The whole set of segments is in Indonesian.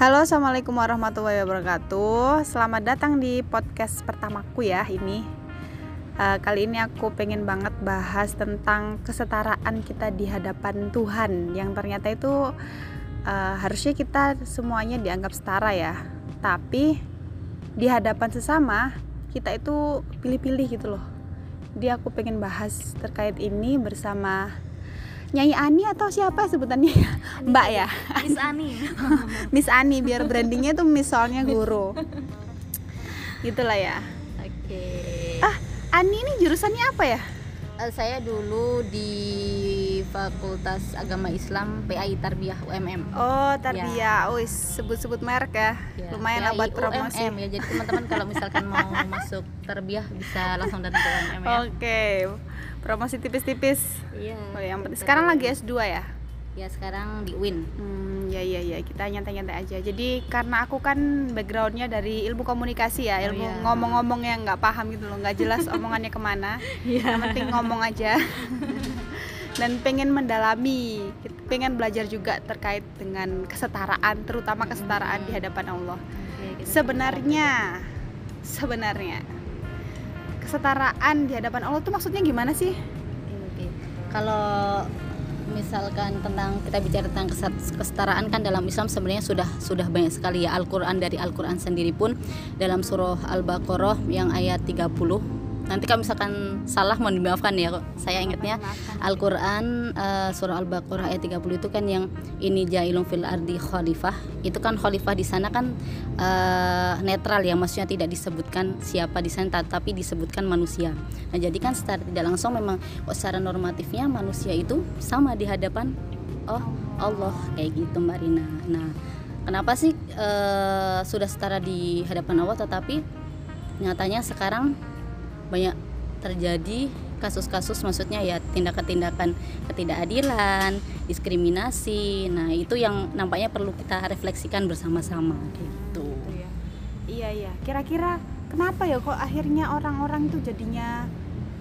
Halo, assalamualaikum warahmatullahi wabarakatuh. Selamat datang di podcast pertamaku ya ini. Uh, kali ini aku pengen banget bahas tentang kesetaraan kita di hadapan Tuhan yang ternyata itu uh, harusnya kita semuanya dianggap setara ya. Tapi di hadapan sesama kita itu pilih-pilih gitu loh. Jadi aku pengen bahas terkait ini bersama Nyai Ani atau siapa sebutannya ya? Mbak ya? Miss Ani. Miss Ani biar brandingnya tuh Miss soalnya guru. Gitulah ya. Oke. Okay. Ah, Ani ini jurusannya apa ya? Uh, saya dulu di Fakultas Agama Islam PAI Tarbiyah UMM. Oh, Tarbiyah. Ya. Oh, sebut-sebut merek ya. ya. Lumayan PAI buat promosi. UMM ya. Jadi teman-teman kalau misalkan mau masuk Tarbiyah bisa langsung datang ke UMM ya. Oke. Okay promosi tipis-tipis. Iya oh, yang sekarang lagi S2 ya? Ya sekarang di UIN hmm, ya ya ya. Kita nyantai-nyantai aja. Jadi karena aku kan backgroundnya dari ilmu komunikasi ya ilmu oh, iya. ngomong-ngomong yang nggak paham gitu loh nggak jelas omongannya ke mana. Yeah. yang penting ngomong aja. Dan pengen mendalami pengen belajar juga terkait dengan kesetaraan terutama kesetaraan hmm. di hadapan Allah. Okay, sebenarnya sebenarnya kesetaraan di hadapan Allah itu maksudnya gimana sih? Kalau misalkan tentang kita bicara tentang kesetaraan kan dalam Islam sebenarnya sudah sudah banyak sekali ya Al-Qur'an dari Al-Qur'an sendiri pun dalam surah Al-Baqarah yang ayat 30 nanti kalau misalkan salah mohon dimaafkan ya kok. Saya ingatnya Al-Quran uh, surah Al-Baqarah ayat 30 itu kan yang ini jailun fil ardi khalifah. Itu kan khalifah di sana kan uh, netral ya maksudnya tidak disebutkan siapa di sana tapi disebutkan manusia. Nah jadi kan secara tidak langsung memang oh, secara normatifnya manusia itu sama di hadapan oh Allah. Kayak gitu Mbak Rina. Nah kenapa sih uh, sudah setara di hadapan Allah tetapi nyatanya sekarang banyak terjadi kasus-kasus maksudnya ya tindakan-tindakan ketidakadilan, diskriminasi. Nah, itu yang nampaknya perlu kita refleksikan bersama-sama gitu. Iya. Iya, iya. Kira-kira kenapa ya kok akhirnya orang-orang itu jadinya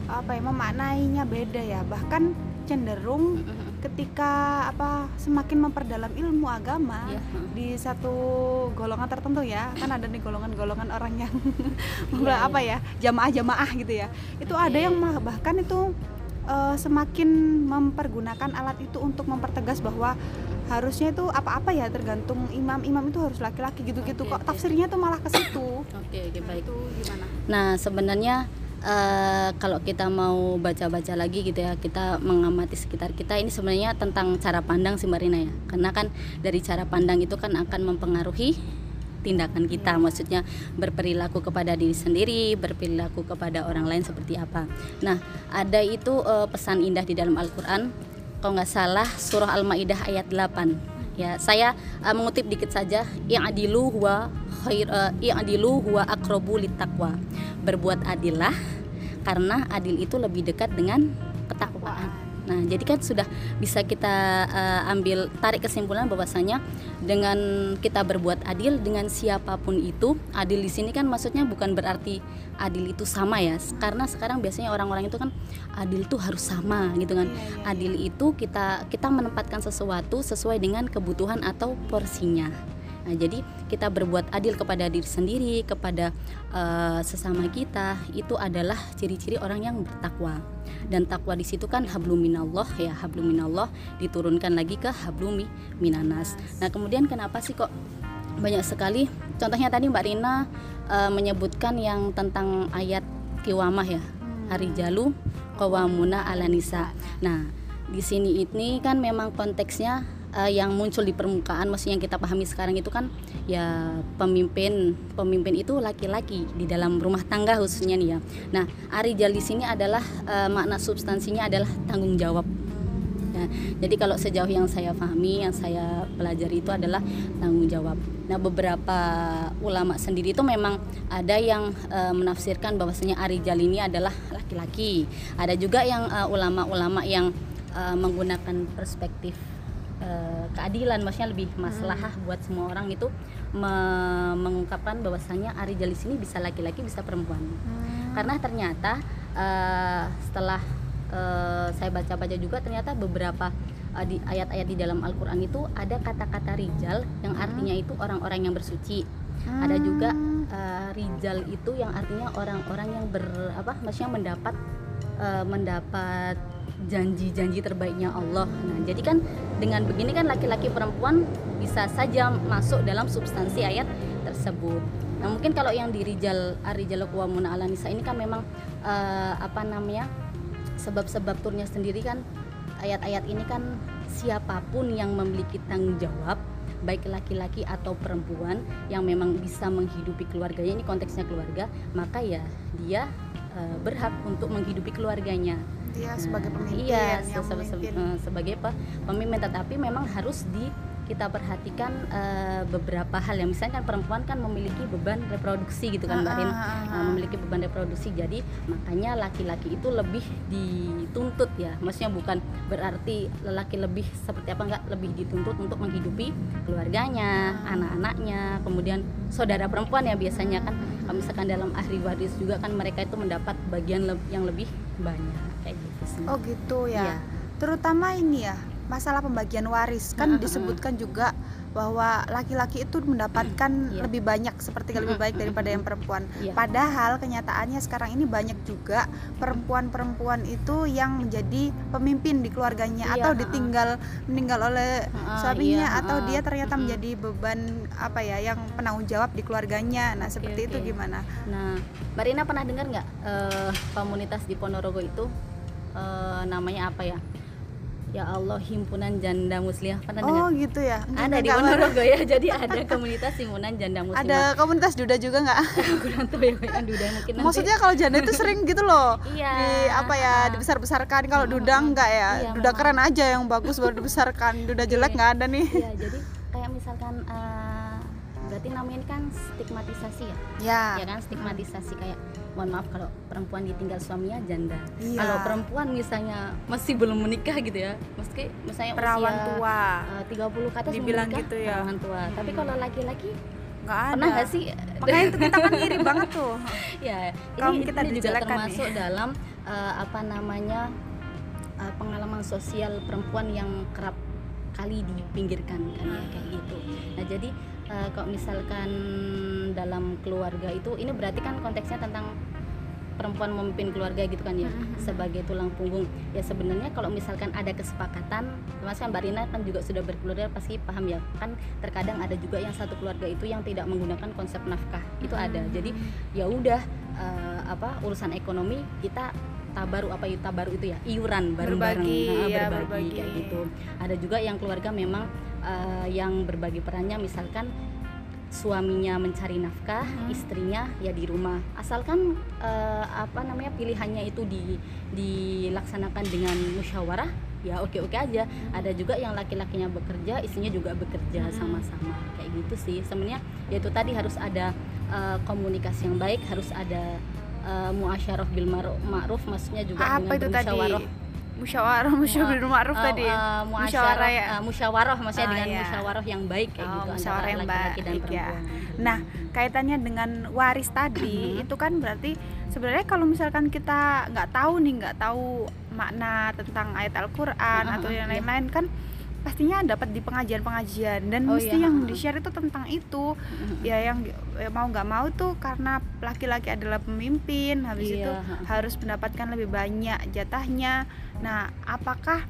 apa ya memaknainya beda ya? Bahkan cenderung ketika apa semakin memperdalam ilmu agama yeah. di satu golongan tertentu ya kan ada nih golongan-golongan orang yang yeah, apa yeah. ya jamaah-jamaah gitu ya itu okay. ada yang bahkan itu uh, semakin mempergunakan alat itu untuk mempertegas bahwa harusnya itu apa-apa ya tergantung imam-imam itu harus laki-laki gitu-gitu okay, kok okay. tafsirnya tuh malah ke situ. Oke, okay, okay, baik. Itu gimana? Nah, sebenarnya uh, kalau kita mau baca-baca lagi gitu ya kita mengamati sekitar kita ini sebenarnya tentang cara pandang si Marina ya. Karena kan dari cara pandang itu kan akan mempengaruhi tindakan kita. Maksudnya berperilaku kepada diri sendiri berperilaku kepada orang lain seperti apa. Nah ada itu uh, pesan indah di dalam Al-Quran. Kalau nggak salah surah Al-Maidah ayat 8 ya saya uh, mengutip dikit saja yang adilu huwa khair uh, yang adilu huwa akrobu litakwa berbuat adillah karena adil itu lebih dekat dengan ketakwaan. Nah, jadi kan sudah bisa kita uh, ambil tarik kesimpulan bahwasanya dengan kita berbuat adil dengan siapa pun itu, adil di sini kan maksudnya bukan berarti adil itu sama ya. Karena sekarang biasanya orang-orang itu kan adil itu harus sama gitu kan. Iya, iya. Adil itu kita kita menempatkan sesuatu sesuai dengan kebutuhan atau porsinya. Nah, jadi kita berbuat adil kepada diri sendiri, kepada uh, sesama kita itu adalah ciri-ciri orang yang bertakwa. Dan takwa di situ kan habluminallah ya, habluminallah diturunkan lagi ke hablumi minanas. Nah, kemudian kenapa sih kok banyak sekali contohnya tadi Mbak Rina uh, menyebutkan yang tentang ayat kiwamah ya. Hari jalu qawamuna ala nisa. Nah, di sini ini kan memang konteksnya uh, yang muncul di permukaan maksudnya yang kita pahami sekarang itu kan ya pemimpin pemimpin itu laki-laki di dalam rumah tangga khususnya nih ya. Nah, arijal di sini adalah uh, makna substansinya adalah tanggung jawab. Ya, jadi kalau sejauh yang saya pahami, yang saya pelajari itu adalah tanggung jawab. Nah, beberapa ulama sendiri itu memang ada yang uh, menafsirkan bahwasanya arijal ini adalah laki-laki. Ada juga yang ulama-ulama uh, yang menggunakan perspektif Eh, keadilan maksudnya lebih masalah hmm. buat semua orang itu me mengungkapkan bahwasanya Ari Jalis ini bisa laki-laki bisa perempuan hmm. karena ternyata uh, setelah uh, saya baca-baca juga ternyata beberapa uh, di ayat-ayat di dalam Al-Qur'an itu ada kata-kata rijal yang Hmm. artinya itu orang-orang yang bersuci. Ada juga Hmm. uh, rijal itu yang artinya orang-orang yang ber apa maksudnya mendapat uh, mendapat janji-janji terbaiknya Allah. Nah, jadi kan dengan begini kan laki-laki perempuan bisa saja masuk dalam substansi ayat tersebut. Nah, mungkin kalau yang di rijal ar-rijal qawwamuna 'ala nisa ini kan memang uh, apa namanya? sebab-sebab turnya sendiri kan ayat-ayat ini kan siapa pun yang memiliki tanggung jawab baik laki-laki atau perempuan yang memang bisa menghidupi keluarganya ini konteksnya keluarga maka ya dia eh, berhak untuk menghidupi keluarganya dia sebagai pemimpin iya yang se- se- se- eh, sebagai pe- pemimpin tetapi memang harus di kita perhatikan eh, beberapa hal ya. Misalnya kan perempuan kan memiliki beban reproduksi gitu kan mbak Rin. Ah, ah, ah, Nah, ah. memiliki beban reproduksi. Jadi makanya laki-laki itu lebih dituntut ya. Maksudnya bukan berarti lelaki lebih seperti apa enggak. Lebih dituntut untuk menghidupi keluarganya anak-anaknya kemudian saudara perempuan ya biasanya kan. Misalkan dalam ahli waris juga kan mereka itu mendapat bagian yang lebih banyak kayak gitu sih Oh gitu ya. Iya. Terutama ini ya masalah pembagian waris kan disebutkan juga bahwa laki-laki itu mendapatkan Iya. lebih banyak seperti lebih baik daripada yang perempuan. Iya. Padahal kenyataannya sekarang ini banyak juga perempuan-perempuan itu yang menjadi pemimpin di keluarganya Iya, atau ditinggal meninggal oleh suaminya iya, atau dia ternyata menjadi beban apa ya yang penanggung jawab di keluarganya. Nah, seperti itu oke. gimana? Nah, Mbak Rina pernah dengar nggak eh, komunitas di Ponorogo itu eh, namanya apa ya? Ya Allah himpunan janda muslimah pernah dengar? Oh, gitu ya. Ada di. Ponorogo ya, jadi ada komunitas himpunan janda muslimah. Ada komunitas duda juga nggak? kurang tahu ya yang duda mungkin nanti. Maksudnya kalau janda itu sering gitu loh. Iya. Di apa ya, dibesar-besarkan. Kalau duda enggak ya. Iya, duda memang. keren aja yang bagus baru dibesarkan. Duda jelek Iya. nggak ada nih. Iya, jadi kayak misalkan eh, berarti namanya ini kan stigmatisasi ya. Ya. Ya kan stigmatisasi kayak mohon maaf kalau perempuan ditinggal suaminya janda. Iya. Kalau perempuan misalnya masih belum menikah gitu ya. Meski misalnya Perawan usia tua. eh, 30 ke atas Dibilang menikah, gitu ya. perawan tua. Tapi kalau laki-laki Nggak ada. pernah nggak sih? Makanya itu kita kan iri banget tuh. ya, Kaum ini, kita ini juga dijelekan nih. termasuk dalam eh, apa namanya eh, pengalaman sosial perempuan yang kerap kali dipinggirkan kan ya kayak gitu. Nah jadi eh, kalau misalkan dalam keluarga itu ini berarti kan konteksnya tentang perempuan memimpin keluarga gitu kan ya Mhm. sebagai tulang punggung. Ya sebenarnya kalau misalkan ada kesepakatan mas kan Mbak Rina kan juga sudah berkeluarga pasti paham ya. Kan terkadang ada juga yang satu keluarga itu yang tidak menggunakan konsep nafkah itu ada. Jadi ya udah eh, apa urusan ekonomi kita tabaru apa itu tabaru itu ya iuran bareng-bareng. Berbagi, Nah, ya, berbagi, berbagi. kayak gitu. Ada juga yang keluarga memang eh, yang berbagi perannya misalkan suaminya mencari nafkah, Mhm. istrinya ya di rumah. Asalkan eh, apa namanya pilihannya itu di dilaksanakan dengan musyawarah, ya oke-oke aja. Ada juga yang laki-lakinya bekerja, istrinya juga bekerja Mhm. sama-sama. Kayak gitu sih. Sebenarnya ya itu tadi harus ada eh, komunikasi yang baik, harus ada eh, muasyarah bil ma'ru- ma'ruf maksudnya juga Apa dengan itu tadi? Musyawarah, musyawarah bil ma'ruf Eh, tadi. eh, musyawarah ya. eh, musyawarah maksudnya Oh, dengan iya. musyawarah yang baik kayak Oh, gitu musyawarah yang laki-laki dan baik, ya. perempuan. Nah, kaitannya dengan waris tadi Mhm. itu kan berarti sebenarnya kalau misalkan kita nggak tahu nih nggak tahu makna tentang ayat Al-Qur'an Ah, atau yang iya. lain-lain kan pastinya dapat di pengajian-pengajian dan Oh, mesti iya, yang ah. di-share itu tentang itu Mhm. ya yang ya mau nggak mau tuh karena laki-laki adalah pemimpin habis Iya, itu ha. harus mendapatkan lebih banyak jatahnya nah apakah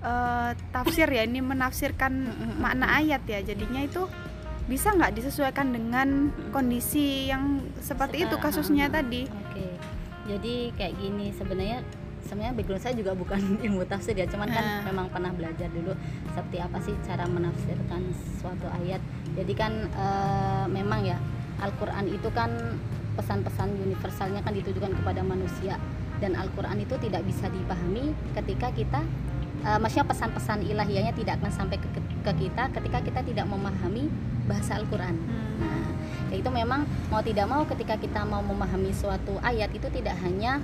eh, tafsir ya ini menafsirkan makna ayat ya jadinya itu bisa nggak disesuaikan dengan kondisi yang seperti itu Sekarang, kasusnya ha. tadi Oke. Jadi kayak gini sebenarnya sebenarnya background saya juga bukan ilmu tafsir ya, cuman kan Ah. memang pernah belajar dulu seperti apa sih cara menafsirkan suatu ayat. Jadi kan eh, memang ya Al-Qur'an itu kan pesan-pesan universalnya kan ditujukan kepada manusia dan Al-Qur'an itu tidak bisa dipahami ketika kita eh, maksudnya pesan-pesan ilahiyahnya tidak akan sampai ke, ke kita ketika kita tidak memahami bahasa Al-Qur'an. Nah, kayak itu memang mau tidak mau ketika kita mau memahami suatu ayat itu tidak hanya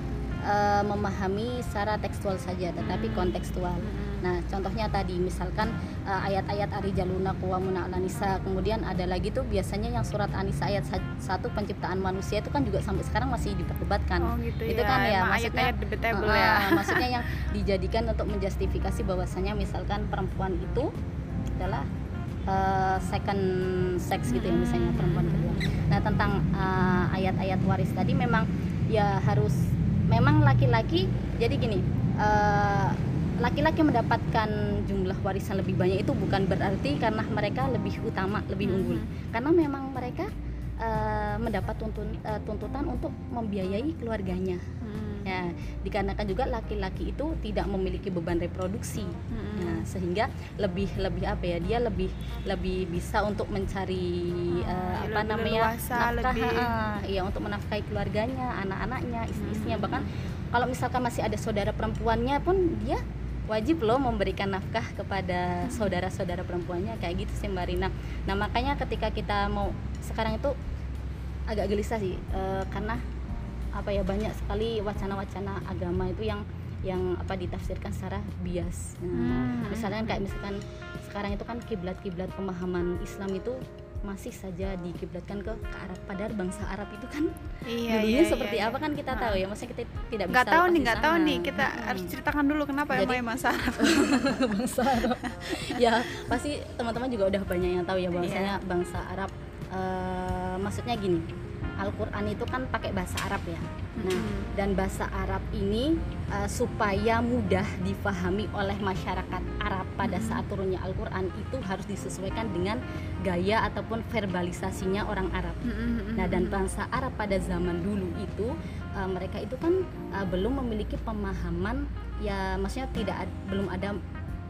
eh, memahami secara tekstual saja tetapi Hmm. kontekstual Mm-mm. Nah, contohnya tadi misalkan eh, ayat-ayat Arijaluna Kuwamuna Alanisa, kemudian ada lagi tuh biasanya yang surat Anisa ayat 1 penciptaan manusia itu kan juga sampai sekarang masih diperdebatkan. oh gitu itu ya kan ya, emang maksudnya, debatable Eh, ya maksudnya yang dijadikan untuk menjustifikasi bahwasanya misalkan perempuan itu adalah eh, second sex gitu ya misalnya perempuan kedua. Nah, tentang eh, ayat-ayat waris tadi memang ya harus memang laki-laki jadi gini, eh, laki-laki mendapatkan jumlah warisan lebih banyak itu bukan berarti karena mereka lebih utama, lebih unggul. Karena memang mereka eh, mendapat tuntun- eh, tuntutan untuk membiayai keluarganya. Mm. Ya, dikarenakan juga laki-laki itu tidak memiliki beban reproduksi. Mm-mm. Nah, sehingga lebih lebih apa ya? Dia lebih lebih bisa untuk mencari eh, ya, apa lebih namanya? leluasa, nafkah, lebih- ah, iya untuk menafkahi keluarganya, anak-anaknya, istri-istrinya Hmm. bahkan kalau misalkan masih ada saudara perempuannya pun dia wajib loh memberikan nafkah kepada saudara-saudara perempuannya kayak gitu sih Mbak Rina. Nah, makanya ketika kita mau sekarang itu agak gelisah sih eh, karena apa ya banyak sekali wacana-wacana agama itu yang yang apa ditafsirkan secara bias. Nah, Hmm. misalnya kayak misalkan sekarang itu kan kiblat-kiblat pemahaman Islam itu masih saja dikiblatkan ke, ke Arab. Padahal bangsa Arab itu kan iya, dulunya iya, seperti iya, apa kan kita tahu ya. Maksudnya kita tidak nggak bisa tahu nih nggak tahu nih. kita Mm-mm. harus ceritakan dulu kenapa Jadi- emang emang Sarah bangsa Arab. Ya pasti teman-teman juga udah banyak yang tahu ya bahwasanya Iya. bangsa Arab eh, maksudnya gini Al-Quran itu kan pakai bahasa Arab ya. Nah dan bahasa Arab ini eh, supaya mudah difahami oleh masyarakat Arab pada saat turunnya Al-Quran itu harus disesuaikan dengan gaya ataupun verbalisasinya orang Arab. Nah dan bangsa Arab pada zaman dulu itu uh, mereka itu kan uh, belum memiliki pemahaman ya maksudnya tidak belum ada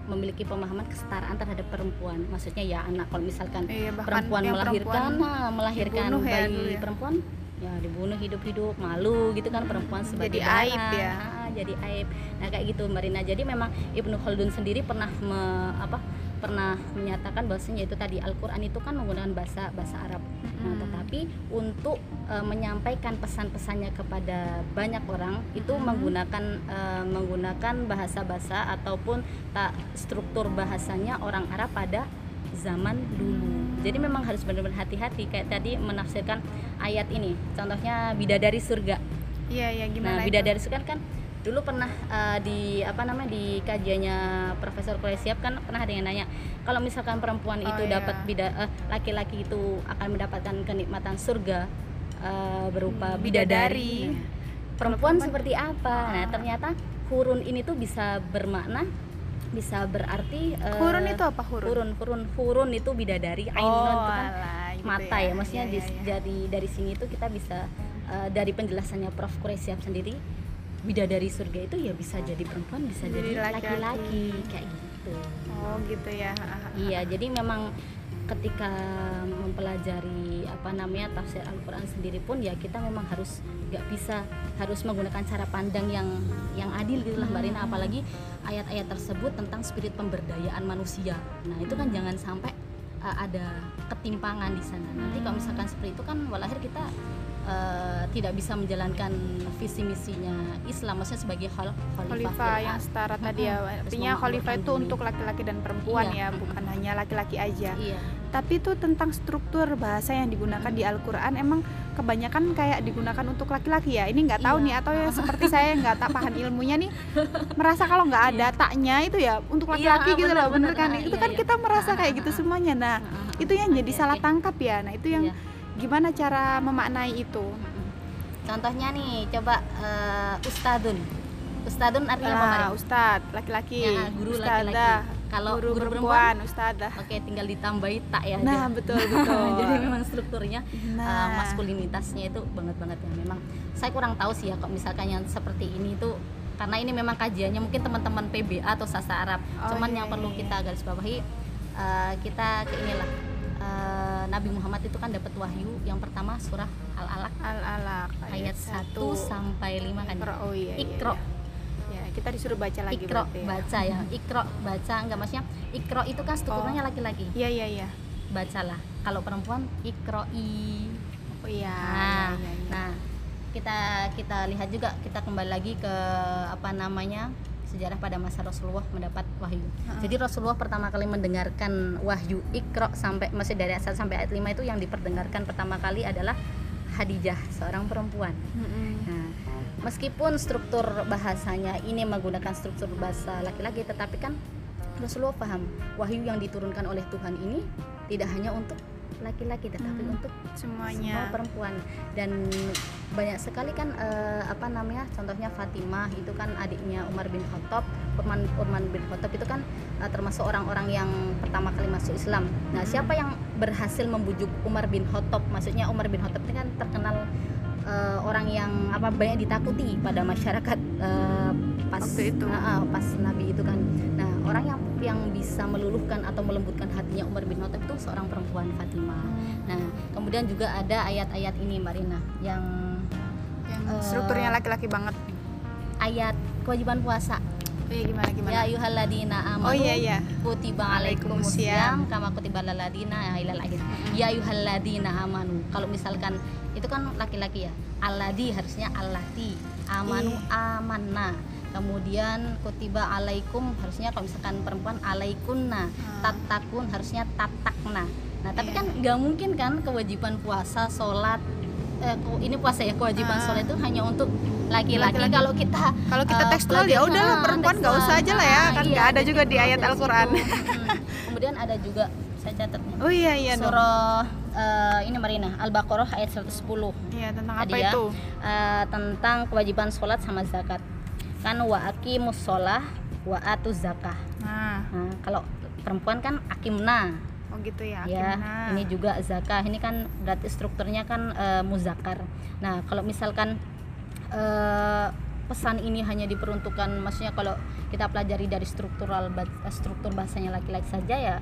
memiliki pemahaman kesetaraan terhadap perempuan. Maksudnya ya anak kalau misalkan Iya, perempuan melahirkan perempuan nah, melahirkan ya bayi dulu ya. perempuan ya dibunuh hidup-hidup malu gitu kan perempuan sebagai jadi aib ya. Ah, jadi aib. Nah kayak gitu Marina. Jadi memang Ibnu Khaldun sendiri pernah me- apa pernah menyatakan bahwasanya itu tadi Al-Qur'an itu kan menggunakan bahasa bahasa Arab. Nah, Mm-mm. tetapi untuk e, menyampaikan pesan-pesannya kepada banyak orang itu Mhm. menggunakan e, menggunakan bahasa-bahasa ataupun tak struktur bahasanya orang Arab pada zaman dulu. Jadi memang harus benar-benar hati-hati kayak tadi menafsirkan ayat ini. Contohnya bidadari surga. iya iya gimana Nah, bidadari surga kan dulu pernah eh, di apa namanya di kajiannya Profesor Kolesiap kan pernah ada yang nanya kalau misalkan perempuan Oh, itu iya. dapat bida eh, laki-laki itu akan mendapatkan kenikmatan surga eh, berupa Hmm, bidadari. bidadari. Nah, perempuan perempuan- seperti apa? Nah, Ah. ternyata hurun ini tuh bisa bermakna bisa berarti eh, Hurun itu apa hurun? hurun hurun hurun itu bidadari ainun oh, itu kan alah, gitu mata ya, maksudnya Iya, di, iya, iya. dari dari sini itu kita bisa eh, dari penjelasannya Prof Kuresiap sendiri bidadari surga itu ya bisa jadi perempuan bisa Jadi laki-laki. kayak gitu. Oh gitu ya. Iya jadi memang ketika mempelajari apa namanya tafsir Al-Quran sendiri pun ya kita memang harus nggak bisa harus menggunakan cara pandang yang yang adil gitu lah Mbak Rina. Hmm. apalagi ayat-ayat tersebut tentang spirit pemberdayaan manusia. Nah itu kan jangan sampai uh, ada ketimpangan di sana. Nanti kalau misalkan seperti itu kan walahir kita uh, tidak bisa menjalankan visi misinya Islam maksudnya sebagai khal khalifah, yang setara tadi ya artinya khalifah itu untuk laki-laki dan perempuan Iya, ya bukan hanya laki-laki aja. Iya. Tapi itu tentang struktur bahasa yang digunakan di Al-Quran emang kebanyakan kayak digunakan untuk laki-laki ya? Ini nggak tahu Iya. nih atau ya seperti saya nggak tak paham ilmunya nih merasa kalau nggak ada taknya itu ya untuk Iya, laki-laki gitu loh bener, bener kan? Bener. itu Iya, kan iya. kita merasa Ah, kayak ah, gitu ah, semuanya. Nah Ah, ah, itu yang jadi salah tangkap ya. Nah itu yang Iya. Gimana cara memaknai itu. Contohnya nih, coba eh, ustadun. Ustadun artinya apa, Nah, Maria? ustad laki-laki Ya, guru laki-laki. Kalau guru, guru perempuan, ustadzah Oke, tinggal ditambahi tak ya nah aja. betul betul Jadi memang strukturnya eh, nah maskulinitasnya itu banget-banget ya. Memang saya kurang tahu sih ya kok misalkan yang seperti ini itu karena ini memang kajiannya mungkin teman-teman PBA atau sasa Arab. Oh, Cuman iya, yang perlu iya. kita garis bawahi eh, kita ke inilah eh, Nabi Muhammad itu kan dapat wahyu yang pertama surah Al-Alaq al-alaq ayat 1 sampai 5 kan. Ikro, oh iya, iya, Ikro. iya. Ya, kita disuruh baca lagi Ikro berarti ya. baca ya. Ikro baca enggak maksudnya ikro itu kan strukturnya laki-laki. Iya, iya, iya. Bacalah. Kalau perempuan ikroi. Oh iya. Nah, iya, iya, iya. Nah, kita kita lihat juga kita kembali lagi ke apa namanya sejarah pada masa Rasulullah mendapat wahyu. Ha-ha. Jadi Rasulullah pertama kali mendengarkan wahyu Iqra sampai masih dari ayat 1 sampai ayat 5 itu yang diperdengarkan pertama kali adalah Hadijah, seorang perempuan. Mm-mm. Nah, meskipun struktur bahasanya ini menggunakan struktur bahasa laki-laki, tetapi kan Rasulullah paham wahyu yang diturunkan oleh Tuhan ini tidak hanya untuk laki-laki, tetapi Hmm. untuk semua semuanya perempuan dan banyak sekali kan eh, apa namanya contohnya Fatimah itu kan adiknya Umar bin Khattab Urman Urman bin Khattab itu kan eh, termasuk orang-orang yang pertama kali masuk Islam. Nah, Mhm. siapa yang berhasil membujuk Umar bin Khattab? Maksudnya Umar bin Khattab ini kan terkenal eh, orang yang apa banyak ditakuti pada masyarakat eh, pas Waktu itu. Ah, ah, pas Nabi itu kan. Nah, orang yang yang bisa meluluhkan atau melembutkan hatinya Umar bin Khattab itu seorang perempuan Fatimah. Nah, kemudian juga ada ayat-ayat ini Marina yang yang eh, strukturnya laki-laki banget ayat kewajiban puasa. oh iya gimana gimana Ya ayyuhalladzina amanu oh iya iya kutiba alaikumusiyam kama kutiba alal ladzina ilal akhir. Ya ayyuhalladzina amanu. Kalau misalkan itu kan laki-laki ya. Alladzi harusnya allati. Amanu amanna. Kemudian kutiba alaikum harusnya kalau misalkan perempuan alaikunna. Ah. Tatakun harusnya tatakna. Nah, tapi Iya. kan nggak mungkin kan kewajiban puasa, sholat eh, ini puasa ya kewajiban Ah. sholat itu hanya untuk laki-laki. Kalau kita kalau kita Eh, tekstual ya udahlah ah, perempuan nggak usah aja lah ya Ah, kan iya, nggak ada juga di ayat Al-Quran situ. Hmm. Kemudian ada juga saya catat nih. oh iya iya dong Surah eh, ini Marina Al-Baqarah ayat 110 iya tentang Tadi apa ya. itu eh, tentang kewajiban sholat sama zakat. Kan wa aqimus sholah wa atuz zakah. nah Nah, kalau perempuan kan akimna oh gitu ya ya Akimna. ini juga zakah ini kan berarti strukturnya kan eh, muzakar nah kalau misalkan eh, pesan ini hanya diperuntukkan maksudnya kalau kita pelajari dari struktural eh, struktur bahasanya laki-laki saja ya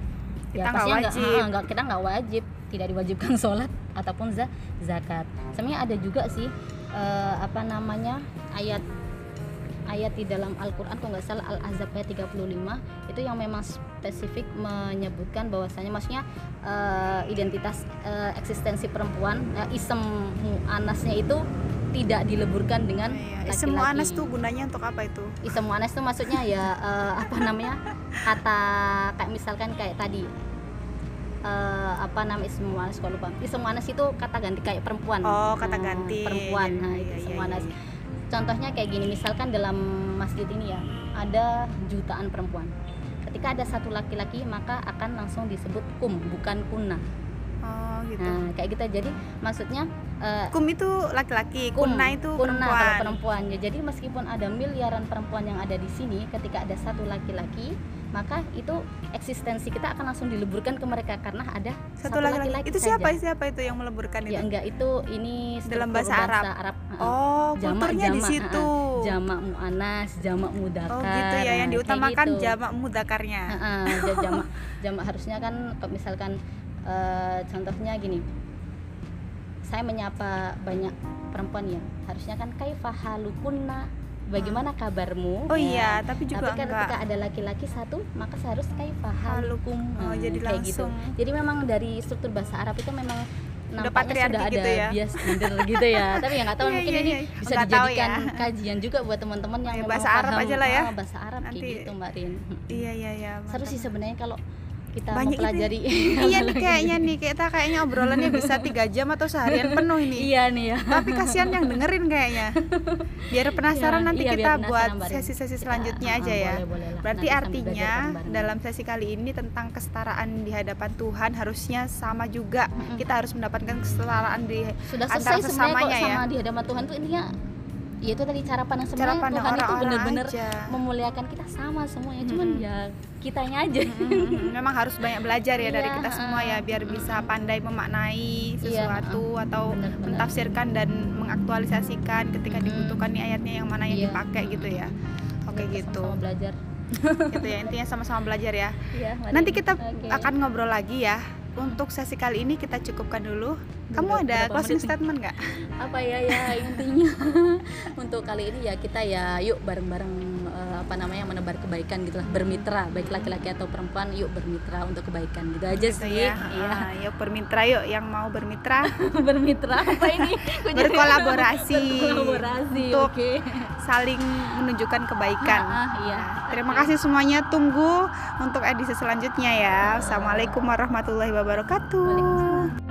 Kita ya pastinya nggak wajib. ah, nggak- kita nggak wajib tidak diwajibkan sholat ataupun za- zakat sebenarnya ada juga sih eh, apa namanya ayat ayat di dalam Al-Quran kalau nggak salah Al-Azab ayat 35 itu yang memang spesifik menyebutkan bahwasanya maksudnya eh, identitas eh, eksistensi perempuan eh, isem mu'anasnya itu tidak dileburkan dengan Iya, laki-laki. semua anas tuh gunanya untuk apa itu Isem mu'anas itu maksudnya ya eh, apa namanya kata kayak misalkan kayak tadi eh, apa nama isem mu'anas kalau lupa isem mu'anas itu kata ganti kayak perempuan Oh, kata Nah, ganti. perempuan Iya, nah iya, itu iya, iya, iya. Contohnya kayak gini misalkan dalam masjid ini ya ada jutaan perempuan. Ketika ada satu laki-laki maka akan langsung disebut kum bukan kuna oh gitu. Nah kayak gitu. Jadi maksudnya eh, kum itu laki-laki kum, kuna itu kuna perempuan. perempuan. Ya jadi meskipun ada miliaran perempuan yang ada di sini ketika ada satu laki-laki maka itu eksistensi kita akan langsung dileburkan ke mereka karena ada satu laki-laki itu saja. siapa siapa itu yang meleburkan ya itu enggak itu ini Dalam struktur bahasa Arab. Heeh. oh Jamak, kulturnya di jamak, situ jamak muannas jamak mudakar oh gitu ya yang diutamakan gitu. jamak mudakarnya ja- jamak jamak harusnya kan misalkan eh, contohnya gini saya menyapa banyak perempuan ya harusnya kan kaifahalukunna bagaimana kabarmu? Oh Ya. iya tapi juga tapi kan enggak. ketika ada laki-laki satu maka seharus kaifahalukum oh, Nah, jadi kayak gitu. langsung. Jadi memang dari struktur bahasa Arab itu memang nampaknya sudah ada gitu ya? bias gender gitu ya. Tapi ya nggak tahu Iya, mungkin iya, ini iya. bisa Nggak tahu dijadikan ya. kajian juga buat teman-teman yang Ya, bahasa Arab paham, aja lah ya. ah, bahasa Arab Nanti- kayak gitu mbak Rin. Iya iya iya seru sih sebenarnya kalau kita Banyak itu ya. mempelajari iya nih kayaknya nih kita kayaknya obrolannya bisa tiga jam atau seharian penuh ini iya nih ya tapi kasihan yang dengerin kayaknya biar penasaran Iya, nanti iya, kita buat penasaran, Rin. sesi-sesi Kita- selanjutnya ah, aja ya boleh, boleh lah. berarti Nanti artinya dalam sesi kali ini tentang kesetaraan di hadapan Tuhan harusnya sama juga kita harus mendapatkan kesetaraan di sudah antara selesai kok sesamanya ya. sama di hadapan Tuhan tuh intinya ya itu tadi cara pandang cara sebenarnya pandang Tuhan itu orang-orang bener-bener aja memuliakan kita sama semuanya cuman Mm-mm. ya kitanya aja Mm-mm. memang harus banyak belajar ya dari Iya, kita semua ya biar bisa pandai memaknai Iya, sesuatu atau benar-benar. mentafsirkan dan mengaktualisasikan ketika dibutuhkan nih ayatnya yang mana yang Iya. dipakai gitu ya oke Kita gitu sama-sama belajar gitu ya intinya sama-sama belajar ya mari. nanti kita Oke. akan ngobrol lagi ya untuk sesi kali ini kita cukupkan dulu. Kamu ada closing statement nggak? Apa ya ya intinya. Untuk kali ini ya kita ya yuk bareng-bareng apa namanya menebar kebaikan gitulah bermitra baik laki-laki atau perempuan yuk bermitra untuk kebaikan gitu aja Gitu sih ya. iya Ah, yuk bermitra yuk yang mau bermitra bermitra apa ini Berkolaborasi. berkolaborasi Untuk oke saling menunjukkan kebaikan. Ah, ah, iya Nah, terima kasih semuanya. Tunggu untuk edisi selanjutnya ya. Assalamualaikum warahmatullahi wabarakatuh.